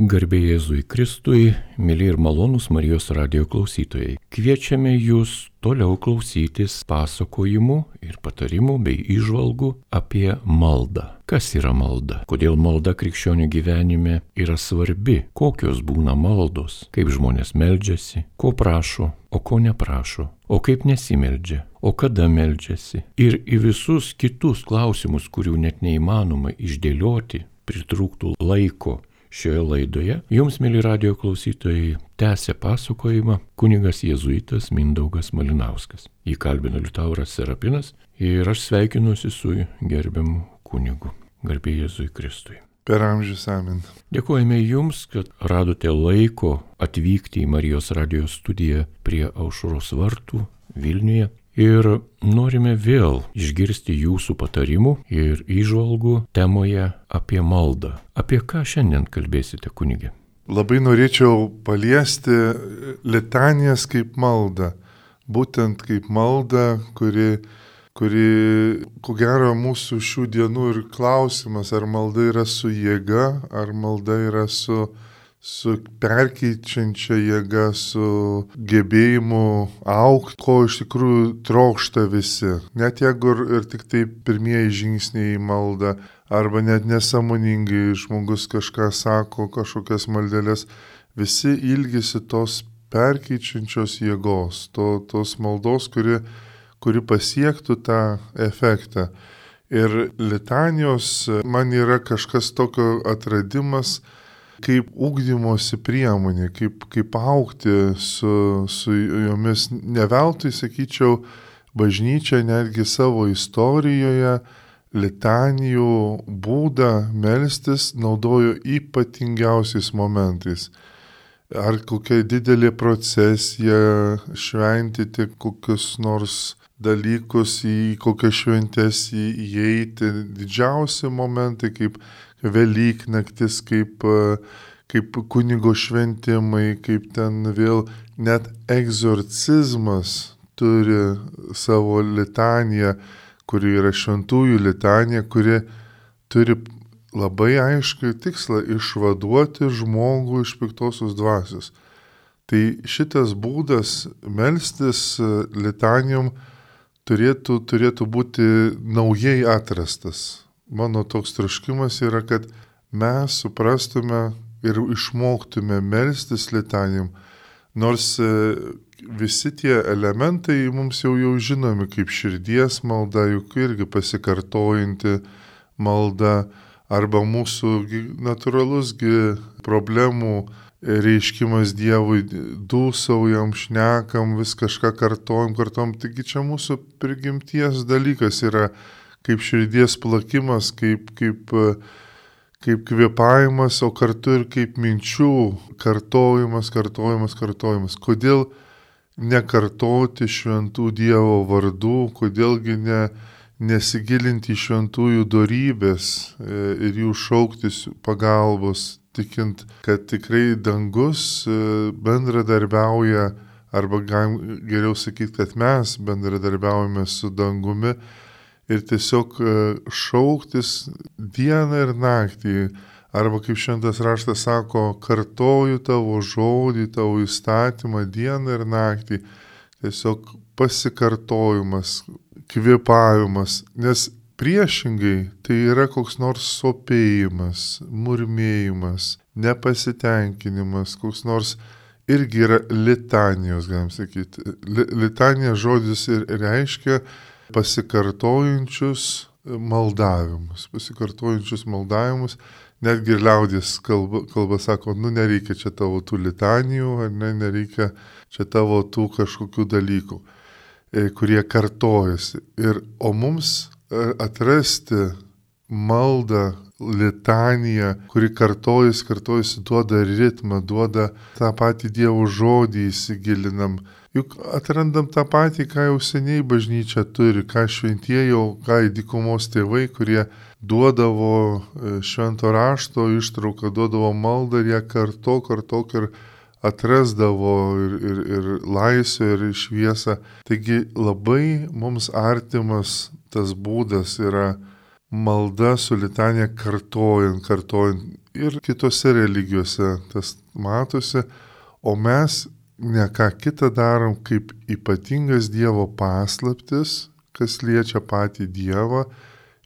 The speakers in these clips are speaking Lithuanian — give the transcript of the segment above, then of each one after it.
Garbė Jėzui Kristui, mėly ir malonus Marijos radio klausytojai. Kviečiame jūs toliau klausytis pasakojimų ir patarimų bei išvalgų apie maldą. Kas yra malda? Kodėl malda krikščionių gyvenime yra svarbi? Kokios būna maldos? Kaip žmonės meldžiasi? Ko prašo? O ko neprašo? O kaip nesimeldžia? O kada meldžiasi? Ir į visus kitus klausimus, kurių net neįmanoma išdėlioti, pritrūktų laiko Šioje laidoje jums, mėly radio klausytojai, tęsė pasakojimą kunigas jėzuitas Mindaugas Malinauskas. Jį kalbino Liutauras Serapinas ir aš sveikinuosi su gerbiamu kunigu. Garbė Jėzui Kristui. Per amžius amin. Dėkojame Jums, kad radote laiko atvykti į Marijos radijos studiją prie aušros vartų Vilniuje Ir norime vėl išgirsti jūsų patarimų ir įžvalgų temoje apie maldą. Apie ką šiandien kalbėsite, kunigė? Labai norėčiau paliesti litanijas kaip maldą. Būtent kaip malda, kuri, kuri, ko gero, mūsų šių dienų ir klausimas, ar malda yra su jėga, ar malda yra su su perkeičiančia jėga, su gebėjimu aukti, ko iš tikrųjų trokšta visi. Net jeigu ir, ir tik tai pirmieji žingsniai į maldą, arba net nesamoningai žmogus kažką sako, kažkokias maldelės, visi ilgisi tos perkeičiančios jėgos, to, tos maldos, kuri, kuri pasiektų tą efektą. Ir litanijos man yra kažkas tokio atradimas, kaip ūkdymosi priemonė, kaip, kaip aukti su, su jomis. Neveltui, sakyčiau, bažnyčia netgi savo istorijoje litanijų būdą melstis naudojo ypatingiausiais momentais. Ar kokia didelė procesija šventyti kokius nors dalykus, į kokias šventės įeiti, didžiausi momentai kaip Velyknaktis, kaip, e, kaip kunigo šventimai, kaip ten vėl net egzorcizmas turi savo litaniją, kuri yra šventųjų litanija, kuri turi labai aiškiai tikslą išvaduoti žmogų iš piktosios dvasios. Tai šitas būdas melstis e, litanijom turėtų, turėtų būti naujai atrastas mano toks troškimas yra, kad mes suprastume ir išmoktume melstis litanijom, nors e, visi tie elementai mums jau jau žinomi, kaip širdies malda, juk irgi pasikartojanti malda, arba mūsų natūralus problemų reiškimas Dievui, dūsaujam, šnekam, vis kažką kartojam, kartojam, taigi čia mūsų prigimties dalykas yra kaip širdies plakimas, kaip, kaip, kaip kvepavimas, o kartu ir kaip minčių kartojimas, kartojimas, kartojimas. Kodėl nekartoti šventų Dievo vardų, kodėlgi ne, nesigilinti į šventųjų darybės e, ir jų šauktis pagalbos, tikint, kad tikrai dangus e, bendradarbiauja, arba geriau sakyti, kad mes bendradarbiaujame su dangumi ir tiesiog e, šauktis dieną ir naktį. Arba kaip šventas raštas sako, kartoju tavo žodį, tavo įstatymą dieną ir naktį. Tiesiog pasikartojimas, kvepavimas, nes priešingai tai yra koks nors sopėjimas, murmėjimas, nepasitenkinimas, koks nors irgi yra litanijos, galim sakyti. Litanija žodis ir reiškia pasikartojančius maldavimus, pasikartojančius maldavimus, netgi ir liaudės kalba, kalba sako, nu nereikia čia tavo tų litanijų, ar ne, nereikia čia tavo tų kažkokių dalykų, e, kurie kartojasi. Ir, o mums e, atrasti maldą, litaniją, kuri kartojasi, kartojasi, duoda ritmą, duoda tą patį Dievo žodį įsigilinam Juk atrandam tą patį, ką jau seniai bažnyčia turi, ką šventieji, ką įdykumos tėvai, kurie duodavo e, švento rašto ištrauką, duodavo maldą ir ją karto, karto ir atrasdavo ir, ir, ir laisvę, ir šviesą. Taigi labai mums artimas tas būdas yra malda su litanė kartojant, kartojant. ir kitose religijose tas matosi, o mes ne ką kitą darom kaip ypatingas Dievo paslaptis, kas liečia patį Dievą,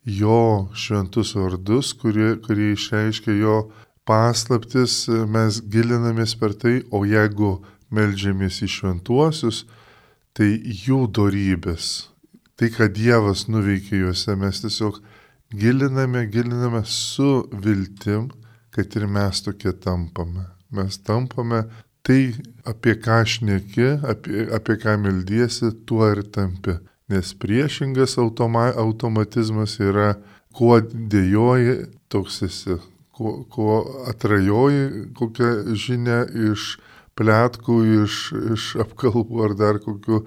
jo šventus vardus, kurie, kurie išreiškia jo paslaptis, mes gilinamės per tai, o jeigu melžiamės į šventuosius, tai jų darybės, tai, ką Dievas nuveikė juose, mes tiesiog giliname, giliname su viltim, kad ir mes tokie tampame. Mes tampame tai, apie ką šneki, apie, apie ką meldiesi, tuo ir tampi. Nes priešingas automa, automatizmas yra, kuo dėjoji, toks esi, kuo, kuo atrajoji kokią žinę iš plėtkų, iš, iš apkalbų ar dar kokių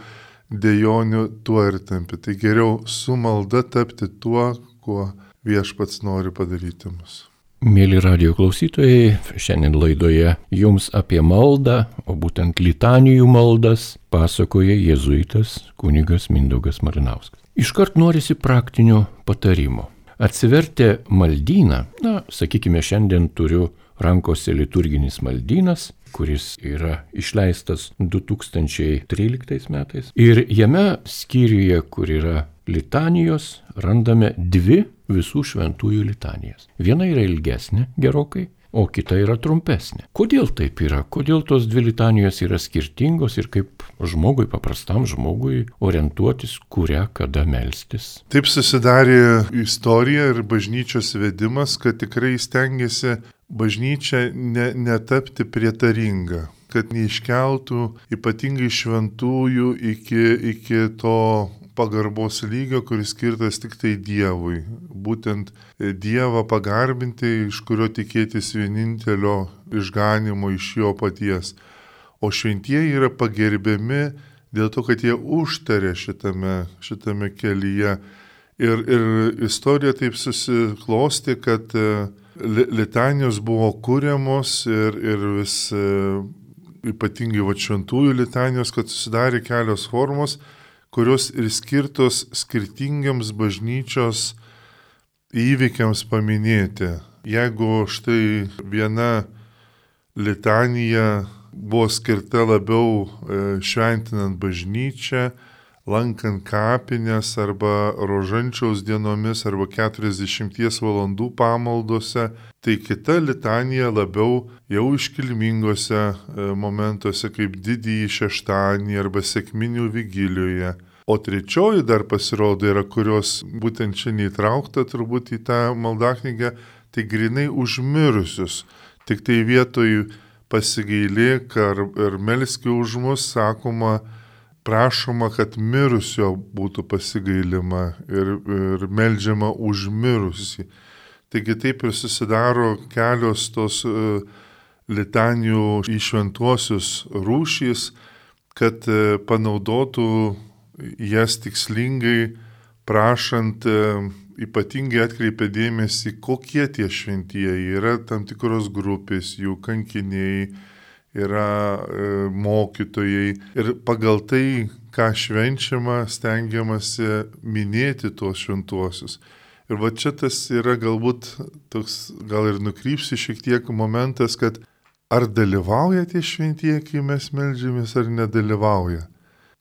dėjonių, tuo ir tampi. Tai geriau su malda tapti tuo, kuo viešpats nori padaryti mus. Mėly radio klausytojai, šiandien laidoje jums apie maldą, o būtent litanijų maldas, pasakoja jėzuitas kunigas Mindaugas Marinauskas. Iškart norisi praktinio patarimo. Atsivertę maldyną, na, sakykime, šiandien turiu rankose liturginis maldynas, kuris yra išleistas 2013 metais. Ir jame skyriuje, kur yra litanijos, randame dvi visų šventųjų litanijas. Viena yra ilgesnė gerokai, o kita yra trumpesnė. Kodėl taip yra? Kodėl tos dvi litanijos yra skirtingos ir kaip žmogui, paprastam žmogui, orientuotis, kurią kada melstis? Taip susidarė istorija ir bažnyčios vedimas, kad tikrai stengiasi bažnyčia ne, netapti prietaringa kad neiškeltų ypatingai šventųjų iki, iki to pagarbos lygio, kuris skirtas tik tai Dievui. Būtent Dievą pagarbinti, iš kurio tikėtis vienintelio išganimo iš jo paties. O šventieji yra pagerbiami dėl to, kad jie užtarė šitame, šitame kelyje. Ir, ir istorija taip susiklosti, kad e, litanijos buvo kūriamos ir, ir vis e, ypatingai va šventųjų litanijos, kad susidarė kelios formos kurios ir skirtos skirtingiams bažnyčios įvykiams paminėti. Jeigu štai viena litanija buvo skirta labiau e, šventinant bažnyčią, lankant kapinės arba rožančiaus dienomis arba 40 valandų pamaldose, tai kita litanija labiau jau iškilmingose e, momentuose kaip didįjį šeštadienį arba sėkminių vigilijoje. O trečioji dar pasirodo yra, kurios būtent čia neįtraukta turbūt į tą maldaknygę, tai grinai užmirusius. Tik tai vietoj pasigailėk ar, ar melski už mus, sakoma, prašoma, kad mirusio būtų pasigailima ir, ir melžiama už mirusį. Taigi taip ir susidaro kelios tos uh, litanijų į šventuosius rūšys, kad uh, panaudotų jas tikslingai, prašant, uh, ypatingai atkreipia dėmesį, kokie tie šventieji yra tam tikros grupės, jų kankiniai, yra e, mokytojai ir pagal tai, ką švenčiama, stengiamasi minėti tuos šventuosius. Ir va čia tas yra galbūt toks, gal ir nukrypsi šiek tiek momentas, kad ar dalyvauja tie šventieji, kai mes melžiamės, ar nedalyvauja.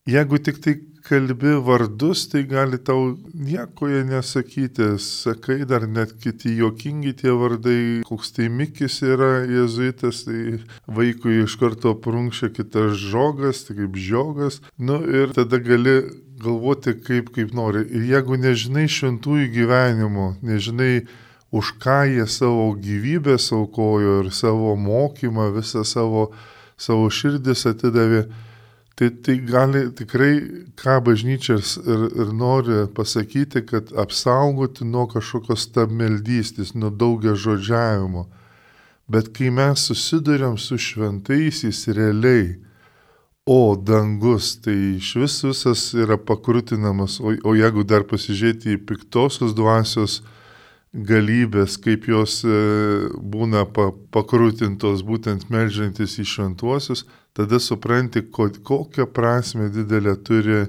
Jeigu tik tai kalbi vardus, tai gali tau nieko jie nesakyti. Sakai dar net kiti juokingi tie vardai, koks tai mikis yra jezuitas, tai vaikui iš karto prunkščia kitas žogas, tai kaip žiogas. Nu ir tada gali galvoti kaip, kaip nori. Ir jeigu nežinai šventųjų gyvenimo, nežinai, už ką jie savo gyvybę saukojo ir savo mokymą, visą savo, savo širdis atidavė, Tai, tai gali tikrai, ką bažnyčias ir, ir nori pasakyti, kad apsaugoti nuo kažkokios stabmeldystės, nuo daugia žodžiavimo. Bet kai mes susidurėm su šventaisiais realiai, o dangus, tai iš vis visas yra pakrutinamas, o, o jeigu dar pasižiūrėti į piktosios dvasios galybės, kaip jos e, būna pa, pakrutintos būtent melžiantis į šventuosius, tada supranti, kokią prasme didelę turi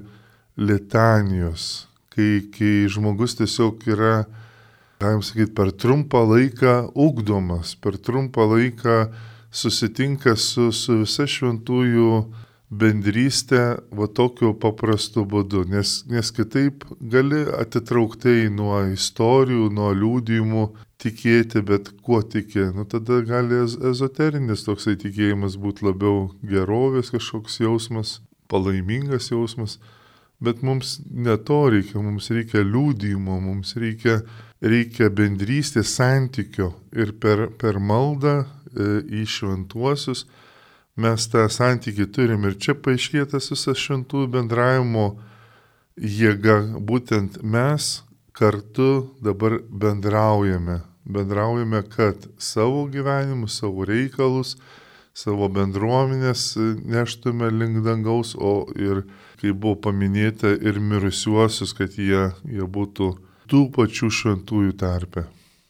litanijos, kai, kai žmogus tiesiog yra galim sakyti, per trumpą laiką ugdomas, per trumpą laiką susitinka su, su visa šventųjų bendrystė va tokiu paprastu būdu, nes, nes kitaip gali atitrauktai nuo istorijų, nuo liūdimų tikėti, bet kuo tiki, nu tada gali ezoterinis toksai tikėjimas būti labiau gerovės kažkoks jausmas, palaimingas jausmas, bet mums ne to reikia, mums reikia liūdimo, mums reikia, reikia bendrystės santykio. Ir per, per maldą e, į šventuosius, mes tą santykį turim. Ir čia paaiškėtas visas šventųjų bendravimo jėga, būtent mes kartu dabar bendraujame. Bendraujame, kad savo gyvenimus, savo reikalus, savo bendruomenės neštume link dangaus, o ir, kaip buvo paminėta, ir mirusiuosius, kad jie, jie būtų tų pačių šventųjų tarpe.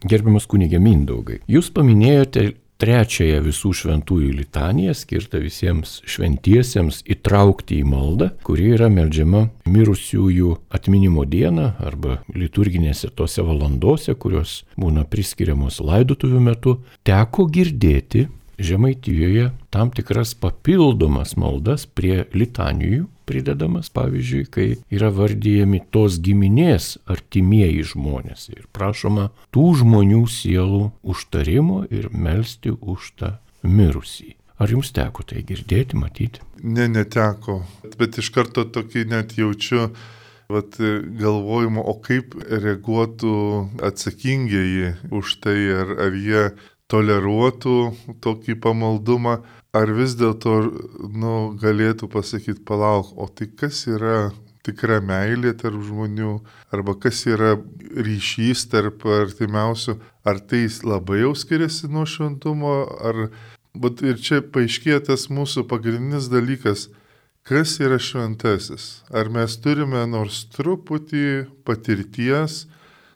Gerbiamas kunigė Mindaugai, jūs paminėjote trečiąją visų šventųjų litaniją skirtą visiems šventiesiems įtraukti į maldą, kuri yra melžiama mirusiųjų atminimo dieną arba liturginėse tose valandose, kurios būna priskiriamos laidotuvių metu, teko girdėti Žemaitijoje tam tikras papildomas maldas prie litanijų pridedamas, pavyzdžiui, kai yra vardyjami tos giminės artimieji žmonės ir prašoma tų žmonių sielų užtarimo ir melstį už tą mirusį. Ar jums teko tai girdėti, matyti? Ne, neteko, bet iš karto tokį net jaučiu vat, galvojimo, o kaip reaguotų atsakingieji už tai, ar, ar jie toleruotų tokį pamaldumą, ar vis dėlto nu, galėtų pasakyti, palauk, o tai kas yra tikra meilė tarp žmonių, arba kas yra ryšys tarp artimiausių, ar tai labai jau skiriasi nuo šventumo, ar... Bet ir čia paaiškėja tas mūsų pagrindinis dalykas, kas yra šventasis. Ar mes turime nors truputį patirties,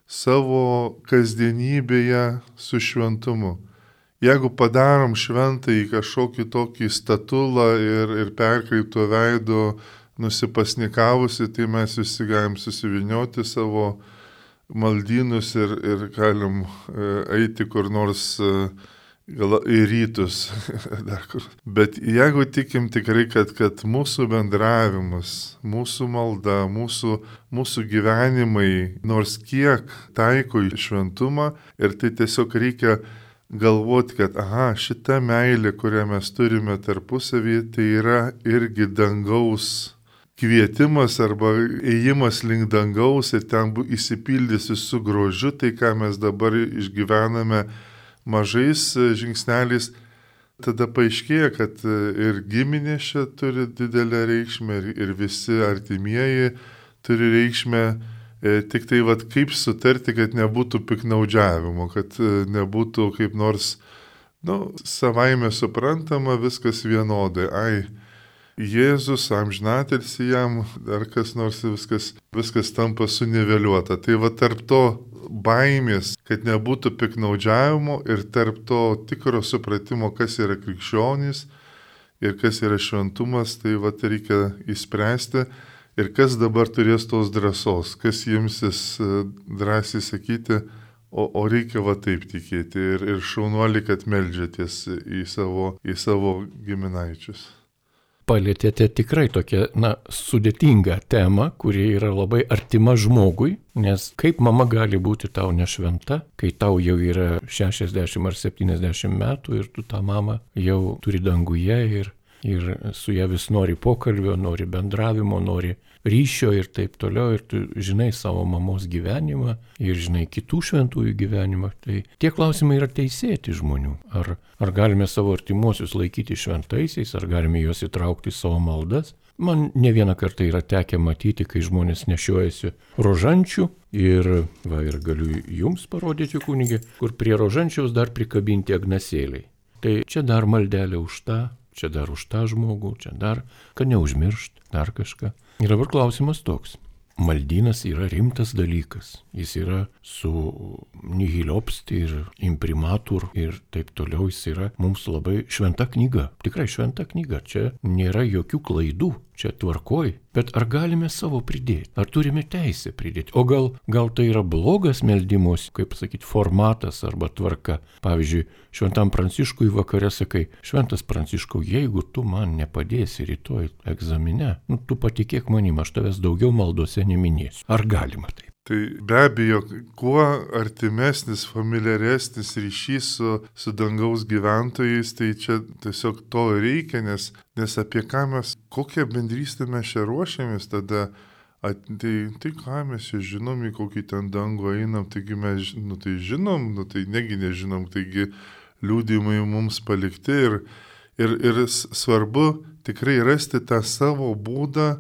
savo kasdienybėje su šventumu. Jeigu padarom šventą į kažkokį tokį statulą ir, ir perkreipto veido nusipasnikavusi, tai mes visi galim susivinioti savo maldynus ir, ir galim e, eiti kur nors uh, gal į rytus. Bet jeigu tikim tikrai, kad, kad mūsų bendravimas, mūsų malda, mūsų, mūsų gyvenimai nors kiek taiko į šventumą ir tai tiesiog reikia galvoti, kad, aha, šita meilė, kurią mes turime tarpusavį, tai yra irgi dangaus kvietimas arba ėjimas link dangaus ir ten įsipildysi su grožiu tai, ką mes dabar išgyvename mažais e, žingsneliais, tada paaiškėja, kad e, ir giminė čia turi didelę reikšmę, ir, ir visi artimieji turi reikšmę, tik tai vad kaip sutarti, kad nebūtų piknaudžiavimo, kad nebūtų kaip nors, nu, savaime suprantama viskas vienodai. Ai, Jėzus, amžinatelsi jam, ar kas nors viskas, viskas tampa suniveliuota. Tai va tarp to baimės, kad nebūtų piknaudžiavimo ir tarp to tikro supratimo, kas yra krikščionys ir kas yra šventumas, tai va reikia įspręsti. Ir kas dabar turės tos drąsos, kas jimsis e, drąsiai sakyti, o, o reikia va taip tikėti. Ir, ir šaunuolį, kad melžiatės į savo, į savo giminaičius. Palėtėte tikrai tokią, na, sudėtingą temą, kuri yra labai artima žmogui, nes kaip mama gali būti tau nešventa, kai tau jau yra 60 ar 70 metų ir tu tą mamą jau turi danguje ir, ir su ją vis nori pokalbio, nori bendravimo, nori ryšio ir taip toliau, ir tu žinai savo mamos gyvenimą ir žinai kitų šventųjų gyvenimą, tai tie klausimai yra teisėti žmonių. Ar, ar galime savo artimuosius laikyti šventaisiais, ar galime juos įtraukti į savo maldas. Man ne vieną kartą yra tekę matyti, kai žmonės nešiojasi rožančių ir, va ir galiu jums parodyti kunigį, kur prie rožančiaus dar prikabinti agnasėliai. Tai čia dar maldelė už tą, čia dar už tą žmogų, čia dar, kad neužmiršt, dar kažką. Ir dabar klausimas toks. Maldynas yra rimtas dalykas. Jis yra su nihiliopsti ir imprimatur ir taip toliau. Jis yra mums labai šventa knyga. Tikrai šventa knyga. Čia nėra jokių klaidų. Čia tvarkoj, bet ar galime savo pridėti, ar turime teisę pridėti, o gal, gal tai yra blogas meldimus, kaip sakyti, formatas arba tvarka. Pavyzdžiui, šventam pranciškui vakare sakai, šventas pranciškau, jeigu tu man nepadėsi rytoj egzamine, nu, tu patikėk manim, aš tavęs daugiau maldose neminėsiu. Ar galima tai? Tai be abejo, kuo artimesnis, familiaresnis ryšys su, su dangaus gyventojais, tai čia tiesiog to reikia, nes, nes apie ką mes, kokią bendrystę mes čia ruošiamės tada. At, tai, tai ką mes čia žinom, į kokį ten dangų einam, taigi mes, nu tai žinom, nu tai negi nežinom, taigi liūdimai mums palikti ir, ir, ir svarbu tikrai rasti tą savo būdą,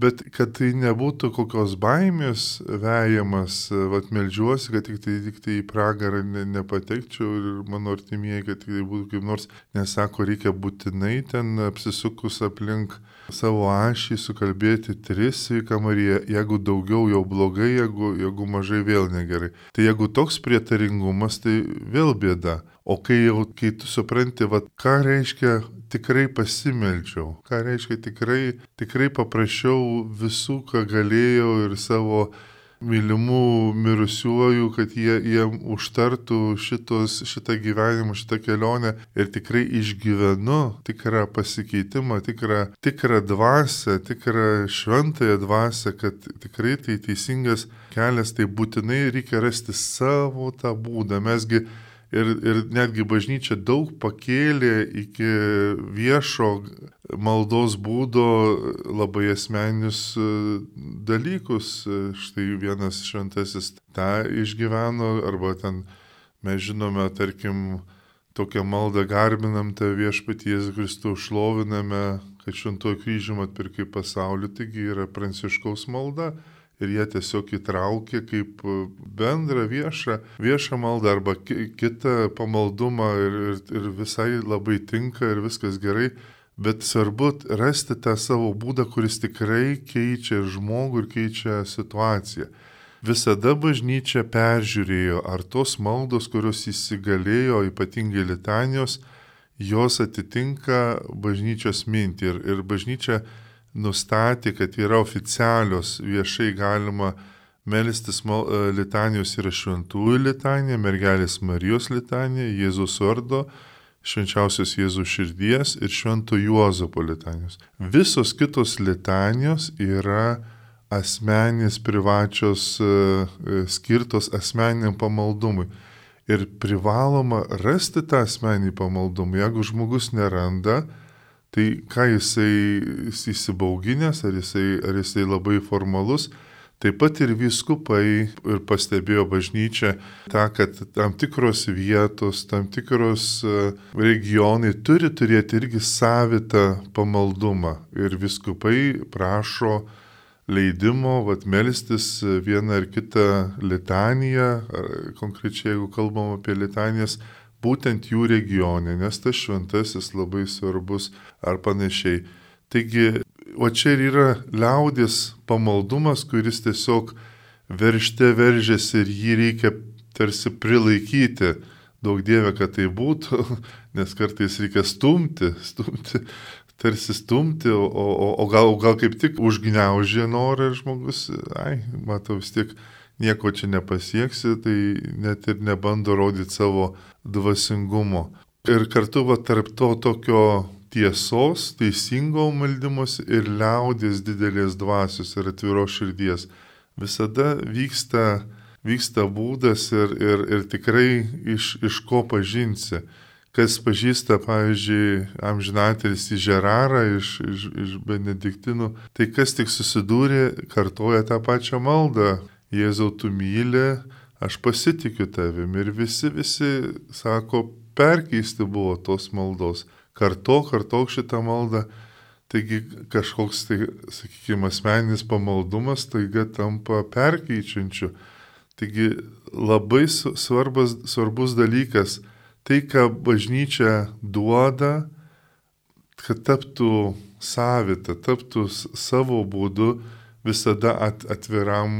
Bet kad tai nebūtų kokios baimės vejamas, vad melžiuosi, kad tik tai, tik tai į pragarą ne, nepatekčiau ir mano artimieji, kad tai būtų kaip nors, nesako, reikia būtinai ten apsisukus aplink savo ašį sukalbėti tris sveika Marija, jeigu daugiau jau blogai, jeigu, jeigu mažai vėl negerai. Tai jeigu toks prietaringumas, tai vėl bėda. O kai jau, kai tu supranti, vad ką reiškia tikrai pasimeldžiau. Ką reiškia tikrai, tikrai paprašiau visų, ką galėjau ir savo mylimų mirusiuoju, kad jie, jie užtartų šitos, šitą gyvenimą, šitą kelionę ir tikrai išgyvenu tikrą pasikeitimą, tikrą, tikrą dvasę, tikrą šventąją dvasę, kad tikrai tai teisingas kelias, tai būtinai reikia rasti savo tą būdą. Mesgi ir, ir netgi bažnyčia daug pakėlė iki viešo maldos būdo labai asmeninius e, dalykus. Štai vienas šventasis tą išgyveno, arba ten mes žinome, tarkim, tokią maldą garbinam tą viešpatį Jėzų Kristų, šloviname, kad šventuoju kryžiumi atpirkai pasaulį, taigi yra pranciškaus malda ir jie tiesiog įtraukė kaip e, bendrą viešą, viešą maldą arba kitą pamaldumą ir, ir, ir visai labai tinka ir viskas gerai. Bet svarbu rasti tą savo būdą, kuris tikrai keičia žmogų ir keičia situaciją. Visada bažnyčia peržiūrėjo, ar tos maldos, kurios įsigalėjo, ypatingai litanijos, jos atitinka bažnyčios mintį. Ir, ir bažnyčia nustatė, kad yra oficialios viešai galima melstis e, litanijos yra šventųjų litanija, mergelės Marijos litanija, Jėzus vardo, švenčiausios Jėzus širdies ir švento Juozapo litanijos. Visos kitos litanijos yra asmenės privačios e, e, skirtos asmeniniam pamaldumui. Ir privaloma rasti tą asmenį pamaldumą. Jeigu žmogus neranda, Tai ką jisai įsibauginęs, ar jisai, ar jisai labai formalus, taip pat ir viskupai ir pastebėjo bažnyčia tą, kad tam tikros vietos, tam tikros e, regionai turi turėti irgi savitą pamaldumą. Ir viskupai prašo leidimo, vad melstis vieną ar kitą litaniją, konkrečiai jeigu kalbam apie litanijas, būtent jų regione, nes tas šventasis labai svarbus ar panašiai. Taigi, o čia ir yra liaudės pamaldumas, kuris tiesiog veršte veržiasi ir jį reikia tarsi prilaikyti. Daug dievė, kad tai būtų, nes kartais reikia stumti, stumti, tarsi stumti, o, o, o, gal, o gal kaip tik užgniaužė norą ir žmogus, ai, matau vis tiek nieko čia nepasieksi, tai net ir nebando rodyti savo dvasingumo. Ir kartu va tarp to tokio tiesos, teisingo maldymus ir liaudės didelės dvasios ir atviros širdies visada vyksta, vyksta būdas ir, ir, ir tikrai iš, iš ko pažinsi. Kas pažįsta, pavyzdžiui, amžinatelis į Žerarą iš, iš, iš Benediktinų, tai kas tik susidūrė, kartoja tą pačią maldą Jėzau, tu myli, aš pasitikiu tavim. Ir visi, visi sako, perkeisti buvo tos maldos. Karto, kartok šitą maldą. Taigi kažkoks, tai, sakykime, asmeninis pamaldumas taiga tampa perkeičiančiu. Taigi labai svarbas, svarbus dalykas, tai, ką bažnyčia duoda, kad taptų savita, taptų savo būdu visada at, atviram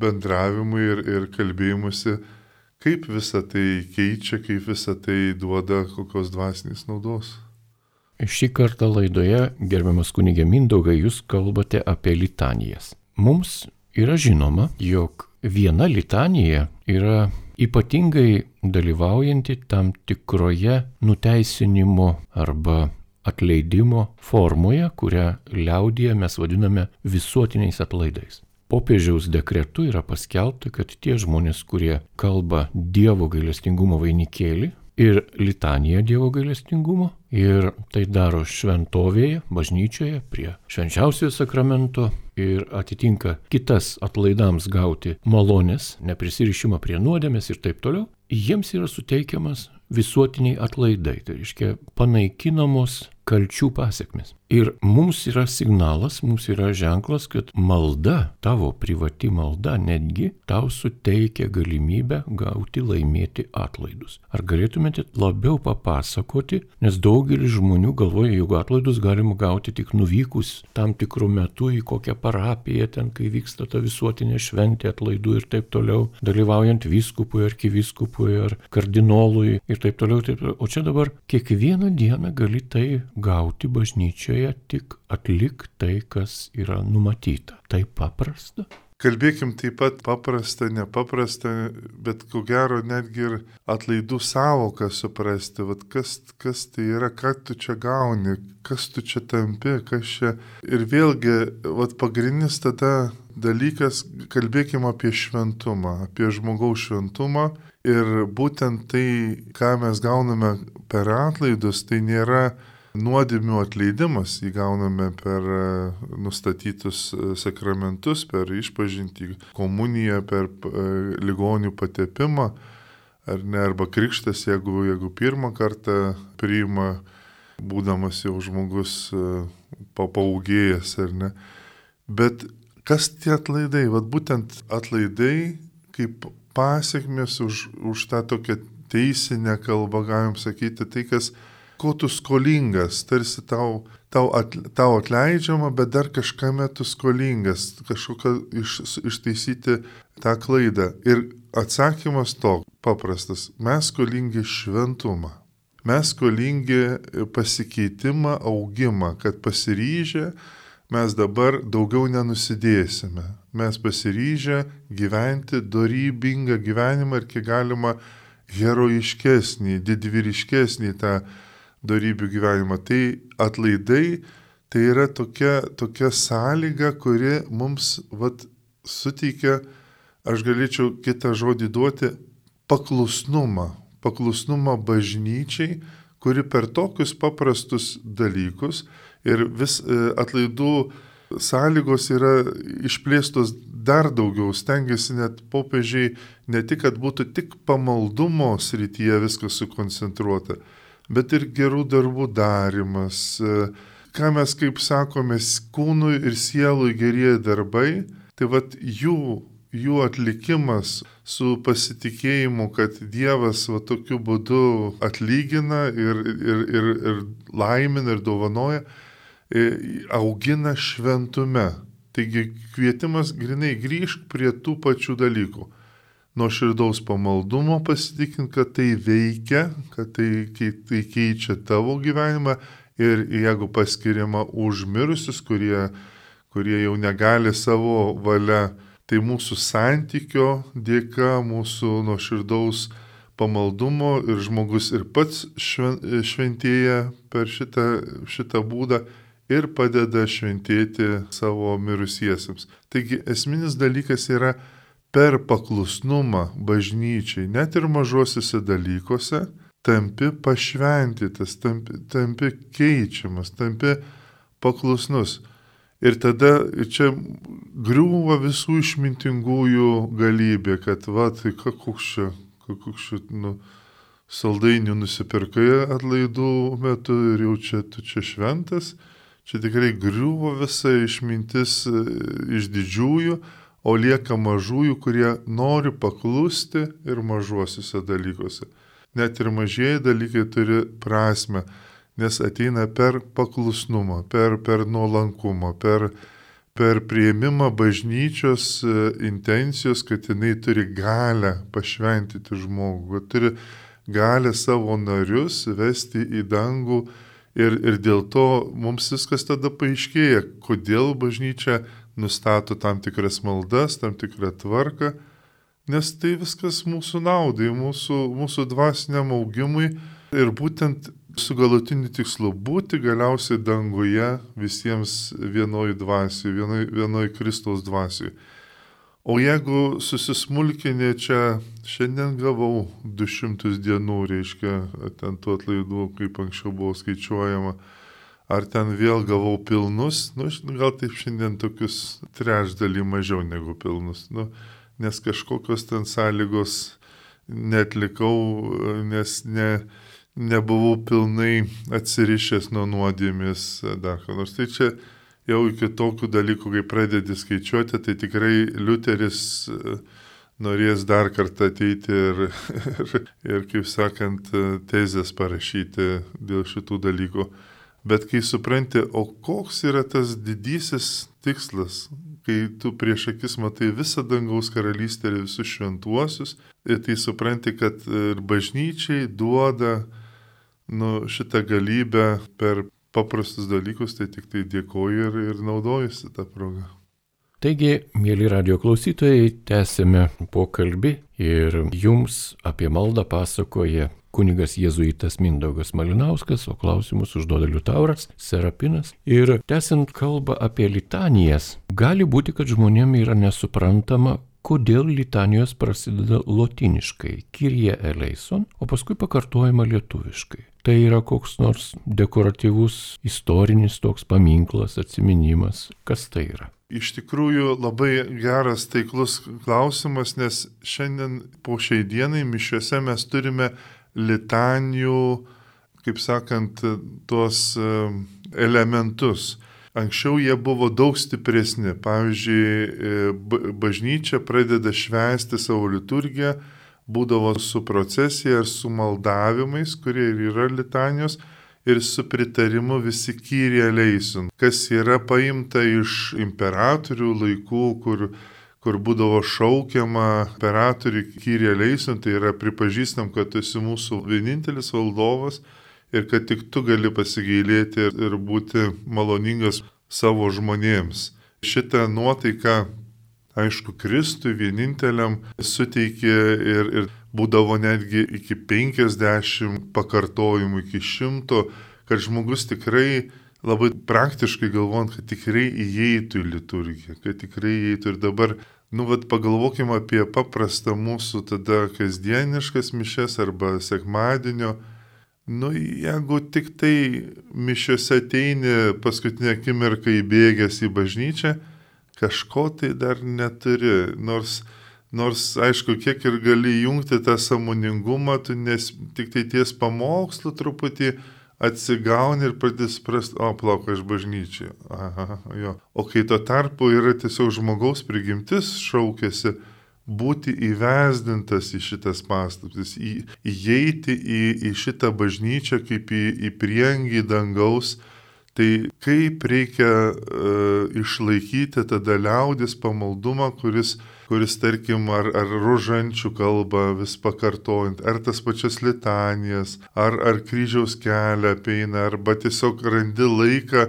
bendravimui ir, ir kalbėjimusi, kaip visa tai keičia, kaip visa tai duoda kokios dvasinės naudos. šį kartą laidoje, gerbiamas kunigė Mindaugai, jūs kalbate apie litanijas. Mums yra žinoma, jog viena litanija yra ypatingai dalyvaujanti tam tikroje nuteisinimo arba atleidimo formoje, kurią liaudyje mes vadiname visuotiniais atlaidais. Popiežiaus dekretu yra paskelbta, kad tie žmonės, kurie kalba Dievo gailestingumo vainikėlį ir litaniją Dievo gailestingumo, ir tai daro šventovėje, bažnyčioje, prie švenčiausiojo sakramento ir atitinka kitas atlaidams gauti malonės, neprisirišimą prie nuodėmės ir taip toliau, jiems yra suteikiamas visuotiniai atlaidai, tai reiškia panaikinamos kalčių pasiekmes. Ir mums yra signalas, mums yra ženklas, kad malda, tavo privati malda netgi tau suteikia galimybę gauti laimėti atlaidus. Ar galėtumėte labiau papasakoti, nes daugelis žmonių galvoja, jog atlaidus galima gauti tik nuvykus tam tikrų metų į kokią parapiją, ten kai vyksta ta visuotinė šventė atlaidų ir taip toliau, dalyvaujant vyskupui, arkivyskupui ar kardinolui ir taip toliau. Taip toliau. O čia dabar kiekvieną dieną gali tai gauti bažnyčioje tik atlik tai, kas yra numatyta. Tai paprasta. Kalbėkim taip pat paprasta, nepaprasta, bet ko gero netgi ir atlaidų savoką suprasti, vat kas, kas tai yra, ką tu čia gauni, kas tu čia tampi, kas čia. Ir vėlgi, vat pagrindinis tada dalykas, kalbėkim apie šventumą, apie žmogaus šventumą. Ir būtent tai, ką mes gauname per atlaidus, tai nėra nuodėmių atleidimas įgauname per e, nustatytus e, sakramentus, per išpažinti komuniją, per e, ligonių patepimą, ar ne, arba krikštas, jeigu, jeigu pirmą kartą priima, būdamas jau žmogus papaugėjęs, ar ne. Bet kas tie atlaidai? Vat būtent atlaidai kaip pasiekmes už, už tą tokią teisinę kalbą, galim sakyti, tai kas ko tu skolingas, tarsi tau, tau, at, tau atleidžiama, bet dar kažkame tu skolingas, kažkokią iš, ištaisyti tą klaidą. Ir atsakymas to paprastas. Mes skolingi šventumą. Mes skolingi pasikeitimą, augimą, kad pasiryžę mes dabar daugiau nenusidėsime. Mes pasiryžę gyventi dorybingą gyvenimą ir kiek galima herojiškesnį, didvyriškesnį tą darybių gyvenimą. Tai atlaidai tai yra tokia, tokia sąlyga, kuri mums vat, suteikia, aš galėčiau kitą žodį duoti, paklusnumą. Paklusnumą bažnyčiai, kuri per tokius paprastus dalykus ir vis e, atlaidų sąlygos yra išplėstos dar daugiau, stengiasi net popiežiai ne tik, kad būtų tik pamaldumo srityje viskas sukoncentruota, bet ir gerų darbų darimas. E, ką mes, kaip sakome, kūnui ir sielui gerieji darbai, tai vad jų, jų atlikimas su pasitikėjimu, kad Dievas va tokiu būdu atlygina ir, ir, ir, ir laimina ir dovanoja, e, augina šventume. Taigi kvietimas grinai grįžk prie tų pačių dalykų nuo širdaus pamaldumo pasitikint, kad tai veikia, kad tai, tai keičia tavo gyvenimą ir jeigu paskiriama užmirusius, kurie, kurie jau negali savo valia, tai mūsų santykio dėka, mūsų nuo širdaus pamaldumo ir žmogus ir pats šventėja per šitą, šitą būdą ir padeda šventėti savo mirusiesiems. Taigi esminis dalykas yra per paklusnumą bažnyčiai, net ir mažosiuose dalykuose, tampi pašventytas, tampi, tampi keičiamas, tampi paklusnus. Ir tada čia griūva visų išmintingųjų galybė, kad va, tai koks čia, koks čia, nu, saldainių nusipirkai atlaidų metu ir jau čia tu čia šventas, čia tikrai griūva visa išmintis e, iš didžiųjų, o lieka mažųjų, kurie nori paklusti ir mažuosiuose dalykuose. Net ir mažieji dalykai turi prasme, nes ateina per paklusnumą, per, per nuolankumą, per, per prieimimą bažnyčios e, intencijos, kad jinai turi galę pašventyti žmogų, turi galę savo narius vesti į dangų Ir, ir dėl to mums viskas tada paaiškėja, kodėl bažnyčia nustato tam tikras maldas, tam tikrą tvarką, nes tai viskas mūsų naudai, mūsų, mūsų dvasiniam augimui ir būtent su galutiniu tikslu būti galiausiai danguje visiems vienoj dvasiui, vienoj, vienoj Kristaus dvasiui. O jeigu susismulkinė čia, šiandien gavau 200 dienų, reiškia, ten tų atlaidų, kaip anksčiau buvo skaičiuojama, ar ten vėl gavau pilnus, nu, gal taip šiandien tokius trečdalį mažiau negu pilnus, nu, nes kažkokios ten sąlygos netlikau, nes ne, nebuvau pilnai atsirišęs nuo nuodėmės dar ką nors. Tai čia jau iki tokių dalykų, kai pradedi skaičiuoti, tai tikrai Liuteris e, norės dar kartą ateiti ir, ir, ir kaip sakant, tezės parašyti dėl šitų dalykų. Bet kai supranti, o koks yra tas didysis tikslas, kai tu prieš akis matai visą dangaus karalystę ir visus šventuosius, ir tai supranti, kad ir bažnyčiai duoda nu, šitą galybę per paprastus dalykus, tai tik tai dėkoju ir, ir naudojusi tą progą. Taigi, mėly radio klausytojai, tęsime pokalbį ir jums apie maldą pasakoja kunigas jėzuitas Mindaugas Malinauskas, o klausimus užduoda Liutauras Serapinas. Ir tęsiant kalbą apie litanijas, gali būti, kad žmonėms yra nesuprantama, kodėl litanijos prasideda lotiniškai - Kyrie eleison, o paskui pakartojama lietuviškai. Tai yra koks nors dekoratyvus istorinis toks paminklas, atminimas. Kas tai yra? Iš tikrųjų labai geras taiklus klausimas, nes šiandien po šiai dienai mišiuose mes turime litanijų, kaip sakant, tuos e, elementus. Anksčiau jie buvo daug stipresni. Pavyzdžiui, e, bažnyčia pradeda švęsti savo liturgiją, būdavo su procesija ir su maldavimais, kurie ir yra litanijos, ir su pritarimu visi kyrė leisun, kas yra paimta iš imperatorių laikų, kur, kur būdavo šaukiama imperatorių kyrė leisun, tai yra pripažįstam, kad tu esi mūsų vienintelis valdovas ir kad tik tu gali pasigailėti ir būti maloningas savo žmonėms. Šitą nuotaiką, aišku, Kristui vieninteliam suteikė ir, ir būdavo netgi iki 50 pakartojimų, iki 100, kad žmogus tikrai labai praktiškai galvojant, kad tikrai įeitų į liturgiją, kad tikrai įeitų ir dabar Nu, vad pagalvokime apie paprastą mūsų tada kasdieniškas mišes arba sekmadienio Nu, jeigu tik tai mišiuose ateini paskutinę akimirką įbėgęs į bažnyčią, kažko tai dar neturi. Nors, nors aišku, kiek ir gali jungti tą samoningumą, tu nes tik tai ties pamokslu truputį atsigauni ir pradės suprast, o plauk aš bažnyčiai. Aha, jo. O kai tuo tarpu yra tiesiog žmogaus prigimtis šaukėsi, būti įvesdintas į šitas paslaptis, į, įeiti į, į šitą bažnyčią kaip į, į priengį dangaus, tai kaip reikia uh, išlaikyti tada liaudės pamaldumą, kuris, kuris tarkim, ar, ar rožančių kalba vis pakartojant, ar tas pačias litanijas, ar, ar kryžiaus kelią apeina, arba tiesiog randi laiką,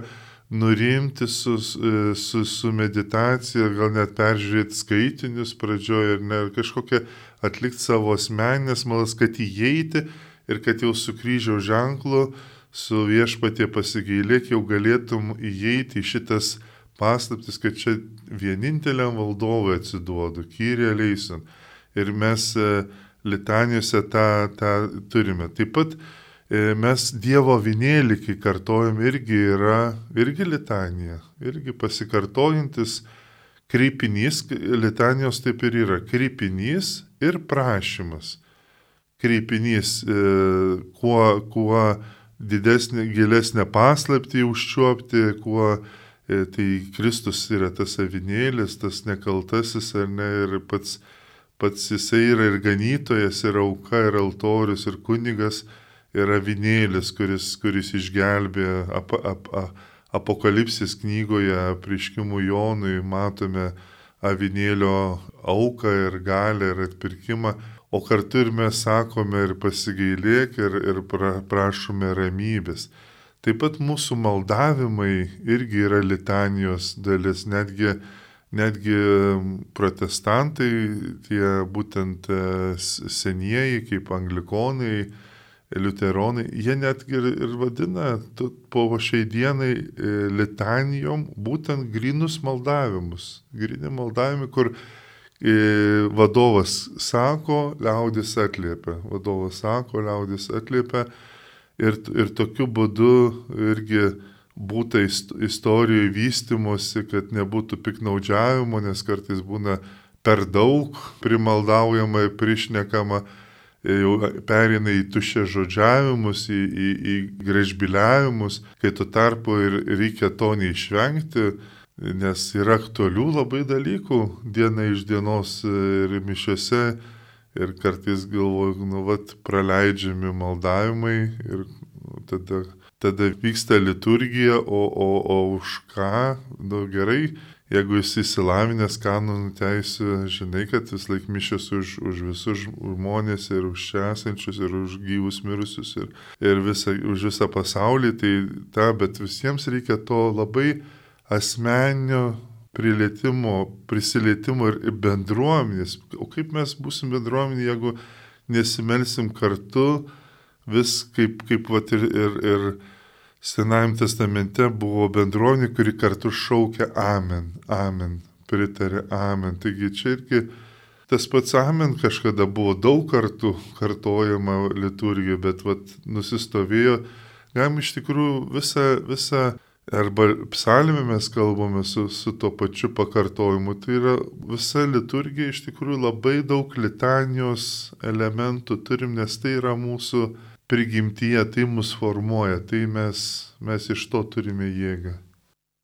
nurimti su, su, su meditacija, gal net peržiūrėti skaitinius pradžioje ir ne, kažkokią atlikti savo asmeninės malas, kad įeiti ir kad jau su kryžiaus ženklu, su viešpatie pasigailėk jau galėtum įeiti į šitas paslaptis, kad čia vieninteliam valdovui atsiduodu, kyrė leisin. Ir mes e, litanijose tą, tą turime. Taip pat E, mes Dievo vinėlį, kai kartojam, irgi yra, irgi litanija, irgi pasikartojantis kreipinys, litanijos taip ir yra, kreipinys ir prašymas. Kreipinys, e, kuo, kuo didesnė, gilesnė paslapti užčiuopti, kuo tai Kristus yra tas avinėlis, tas nekaltasis ar ne, ir pats, pats jisai yra ir ganytojas, ir auka, ir altorius, ir kunigas yra vinėlis, kuris, kuris išgelbė ap, ap, ap, apokalipsės knygoje prieškimų Jonui matome avinėlio auką ir galę ir atpirkimą, o kartu ir mes sakome ir pasigailėk ir, ir pra, prašome ramybės. Taip pat mūsų maldavimai irgi yra litanijos dalis, netgi, netgi protestantai, tie būtent e, senieji kaip anglikonai, liuteronai, jie netgi ir, ir vadina po šiai dienai e, litanijom būtent grinus maldavimus. Grini maldavimai, kur e, vadovas sako, liaudis atliepia. Vadovas sako, liaudis atliepia ir, ir tokiu būdu irgi būtų istorijoje vystimosi, kad nebūtų piknaudžiavimo, nes kartais būna per daug primaldaujama ir prišnekama, e, jau perina į tušę žodžiavimus, į, į, į grežbiliavimus, kai tuo tarpu ir reikia to neišvengti, nes yra aktualių labai dalykų diena iš dienos ir mišiuose ir kartais galvoju, nu, vat, praleidžiami maldavimai ir tada, tada vyksta liturgija, o, o, o už ką, nu gerai, jeigu esi įsilavinęs kanonų teisų, žinai, kad vis laik mišios už, už visus žmonės ir už čia esančius, ir už gyvus mirusius, ir, ir visa, už visą pasaulį, tai ta, bet visiems reikia to labai asmenio prilietimo, prisilietimo ir bendruomenės. O kaip mes būsim bendruomenė, jeigu nesimelsim kartu, vis kaip, kaip vat, ir, ir, ir Senajame testamente buvo bendruomenė, kuri kartu šaukia Amen, Amen, pritarė Amen. Taigi čia irgi tas pats Amen kažkada buvo daug kartų kartojama liturgija, bet vat, nusistovėjo, galim iš tikrųjų visą, visą Arba psalmė mes kalbame su, su to pačiu pakartojimu. Tai yra visa liturgija iš tikrųjų labai daug litanijos elementų turim, nes tai yra mūsų prigimtyje, tai mus formuoja, tai mes, mes iš to turime jėgą.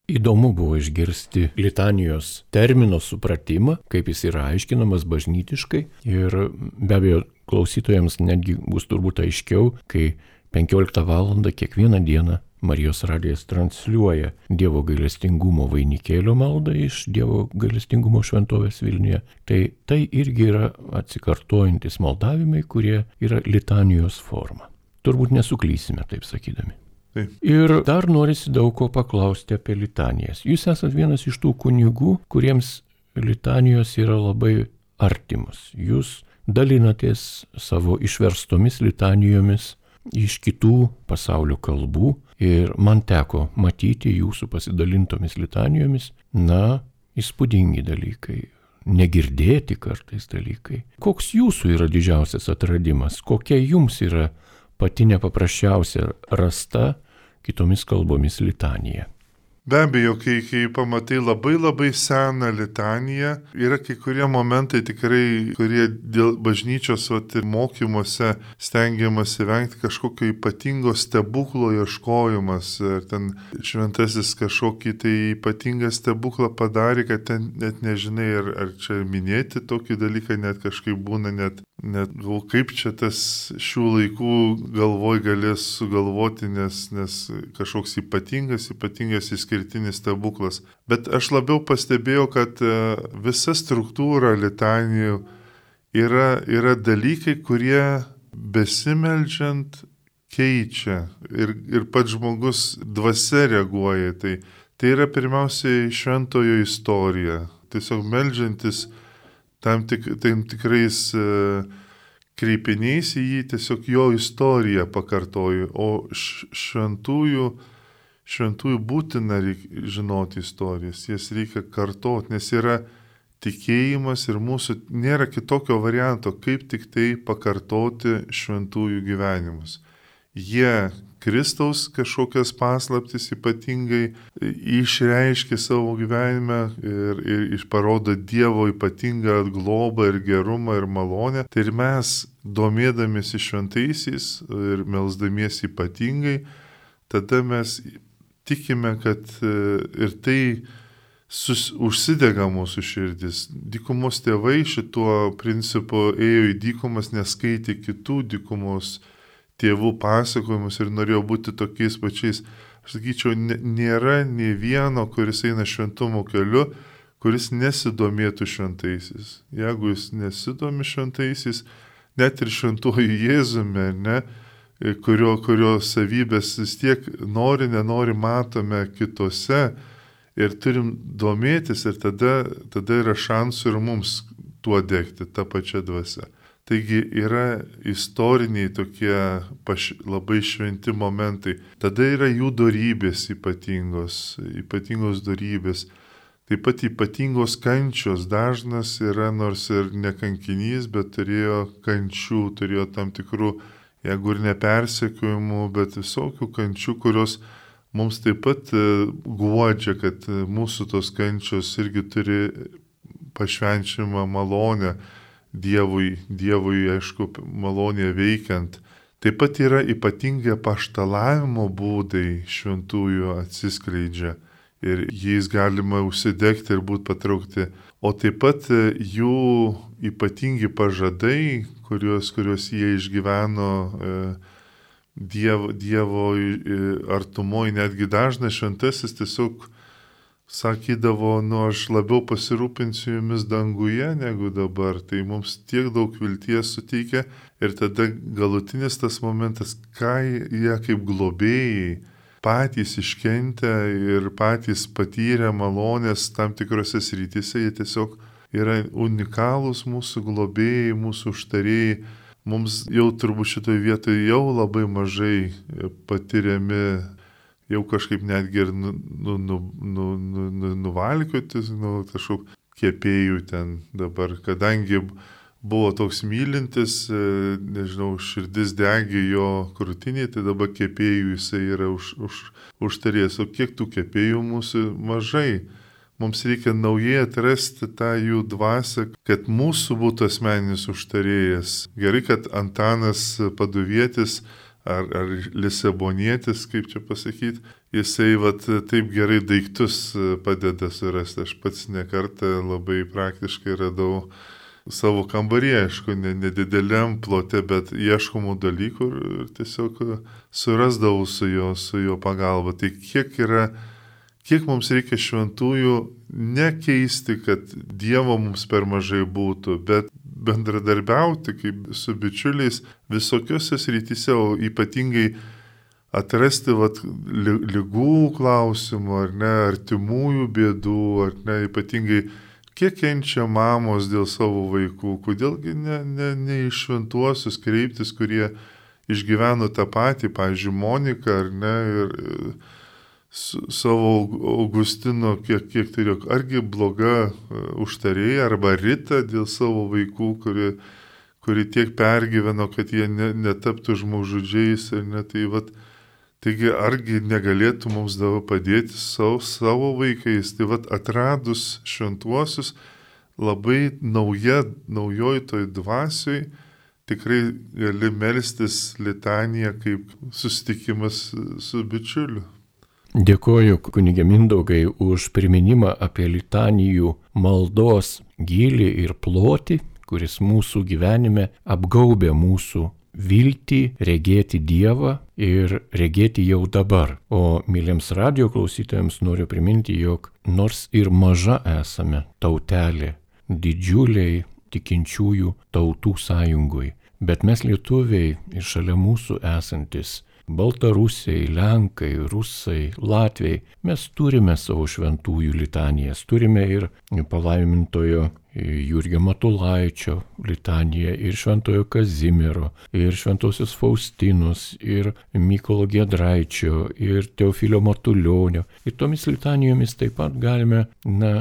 Įdomu buvo išgirsti litanijos termino supratimą, kaip jis yra aiškinamas bažnytiškai ir be abejo klausytojams netgi bus turbūt aiškiau, kai 15 val. kiekvieną dieną Marijos radijas transliuoja Dievo gailestingumo vainikėlio maldą iš Dievo gailestingumo šventovės Vilniuje. Tai tai irgi yra atsikartojantis maldavimai, kurie yra litanijos forma. Turbūt nesuklysime taip sakydami. Taip. Ir dar norisi daug ko paklausti apie litanijas. Jūs esate vienas iš tų kunigų, kuriems litanijos yra labai artimos. Jūs dalinatės savo išverstomis litanijomis iš kitų pasaulio kalbų ir man teko matyti jūsų pasidalintomis litanijomis, na, įspūdingi dalykai, negirdėti kartais dalykai. Koks jūsų yra didžiausias atradimas, kokia jums yra pati nepaprasčiausia rasta kitomis kalbomis litanija? Be abejo, kai, kai pamatai labai labai seną litaniją, yra kai kurie momentai tikrai, kurie dėl bažnyčios vat, ir mokymuose stengiamasi vengti kažkokio ypatingo stebuklo ieškojimas. Ir ten šventasis kažkokį tai ypatingą stebuklą padarė, kad ten net nežinai, ar, ar čia minėti tokį dalyką, net kažkaip būna net net gal kaip čia tas šių laikų galvoj galės sugalvoti, nes, nes kažkoks ypatingas, ypatingas išskirtinis stebuklas. Bet aš labiau pastebėjau, kad e, visa struktūra litanijų yra, yra dalykai, kurie besimeldžiant keičia ir, ir pats žmogus dvasia reaguoja. Tai, tai yra pirmiausiai šventojo istorija. Tiesiog melžiantis tam, tik, tam tikrais uh, kreipiniais į jį, tiesiog jo istoriją pakartoju, o šventųjų, šventųjų būtina žinoti istorijas, jas reikia kartoti, nes yra tikėjimas ir mūsų nėra kitokio varianto, kaip tik tai pakartoti šventųjų gyvenimus. Jie Kristaus kažkokias paslaptis ypatingai išreiškia savo gyvenime ir, ir išparodo Dievo ypatingą globą ir gerumą ir malonę. Tai ir mes, domėdamėsi šventaisiais ir melzdamiesi ypatingai, tada mes tikime, kad e, ir tai sus, užsidega mūsų širdis. Dykumos tėvai šituo principu ėjo į dykumas, neskaitė kitų dykumos tėvų pasakojimus ir norėjau būti tokiais pačiais. Aš sakyčiau, nėra nei vieno, kuris eina šventumo keliu, kuris nesidomėtų šventaisiais. Jeigu jis nesidomi šventaisiais, net ir šventuoju Jėzumi, ne, kurio, kurio savybės vis tiek nori, nenori matome kitose ir turim domėtis ir tada, tada yra šansų ir mums tuo degti tą pačią dvasę. Taigi yra istoriniai tokie paš, labai šventi momentai. Tada yra jų darybės ypatingos, ypatingos darybės. Taip pat ypatingos kančios dažnas yra nors ir nekankinys, bet turėjo kančių, turėjo tam tikrų, jeigu ir nepersekiojimų, bet visokių kančių, kurios mums taip pat e, guodžia, kad mūsų tos kančios irgi turi pašvenčiamą malonę Dievui, Dievui, aišku, malonė veikiant. Taip pat yra ypatingi paštalavimo būdai šventųjų atsiskleidžia ir jais galima užsidegti ir būti patraukti. O taip pat e, jų ypatingi pažadai, kuriuos, kuriuos jie išgyveno e, Dievo, dievo artumoje, netgi dažnas šventasis tiesiog sakydavo, nu aš labiau pasirūpinsiu jumis danguje negu dabar, tai mums tiek daug vilties suteikia. Ir tada galutinis tas momentas, ką jie kaip globėjai patys iškentę ir patys patyrę malonės tam tikrose srityse, jie tiesiog yra unikalūs mūsų globėjai, mūsų užtarėjai. Mums jau turbūt šitoje vietoje jau labai mažai patiriami jau kažkaip netgi ir nu, nu, nu, nu, nu, nu, nuvalkioti, nu, kažkokiu kėpėjų ten dabar, kadangi buvo toks mylintis, e, nežinau, širdis degė jo krūtiniai, tai dabar kėpėjų jisai yra už, už, užtarės. O kiek tų kėpėjų mūsų mažai? Mums reikia naujai atrasti tą jų dvasę, kad mūsų būtų asmeninis užtarėjas. Gerai, kad Antanas Paduvietis ar, ar lisabonietis, kaip čia pasakyti, jisai vat, taip gerai daiktus padeda surasti. Aš pats nekartą labai praktiškai radau savo kambarį, aišku, nedideliam plote, bet ieškomų dalykų ir tiesiog surasdavau su jo, su jo pagalba. Tai kiek yra, kiek mums reikia šventųjų nekeisti, kad Dievo mums per mažai būtų, bet bendradarbiauti kaip su bičiuliais visokiose srityse, o ypatingai atrasti vat, lygų klausimų, ar ne, artimųjų bėdų, ar ne, ypatingai kiek kenčia mamos dėl savo vaikų, kodėlgi ne, ne, ne iš šventuosius kreiptis, kurie išgyveno tą patį, pavyzdžiui, Monika, ar ne, ir, ir savo Augustino, kiek, kiek tai yra, argi bloga e, užtarėja arba rita dėl savo vaikų, kuri, kuri tiek pergyveno, kad jie ne, netaptų žmogžudžiais ir netai vad. Taigi, argi negalėtų mums dabar padėti savo, savo vaikais, tai vad atradus šventuosius, labai nauja, naujoj toj dvasioj, tikrai gali melstis litaniją kaip susitikimas su bičiuliu. Dėkoju kunigė Mindaugai už priminimą apie litanijų maldos gilį ir plotį, kuris mūsų gyvenime apgaubė mūsų viltį regėti Dievą ir regėti jau dabar. O myliems radio klausytojams noriu priminti, jog nors ir maža esame tautelė, didžiuliai tikinčiųjų tautų sąjungui, bet mes lietuviai ir šalia mūsų esantis Baltarusiai, Lenkai, Rusai, Latviai, mes turime savo šventųjų litanijas, turime ir palaimintojo Jurgio Matulaičio litaniją ir Šventojo Kazimiero, ir Šventosios Faustinos, ir Mykolo Gedraičio, ir Teofilio Matulionio. Ir tomis litanijomis taip pat galime, na,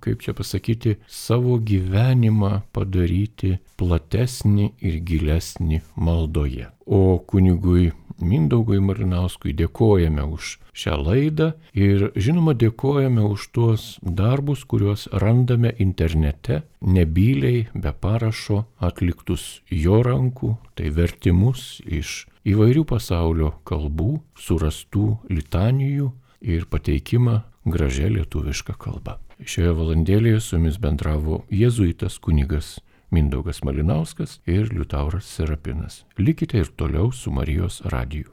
kaip čia pasakyti, savo gyvenimą padaryti platesnį ir gilesnį maldoje. O kunigui Mindaugui Marinauskui dėkojame už šią laidą ir žinoma dėkojame už tuos darbus, kuriuos randame internete, nebyliai, be parašo, atliktus jo rankų, tai vertimus iš įvairių pasaulio kalbų, surastų litanijų ir pateikimą gražia lietuviška kalba. Šioje valandėlėje su jumis bendravo jėzuitas kunigas Mindaugas Malinauskas ir Liutauras Serapinas. Likite ir toliau su Marijos radiju.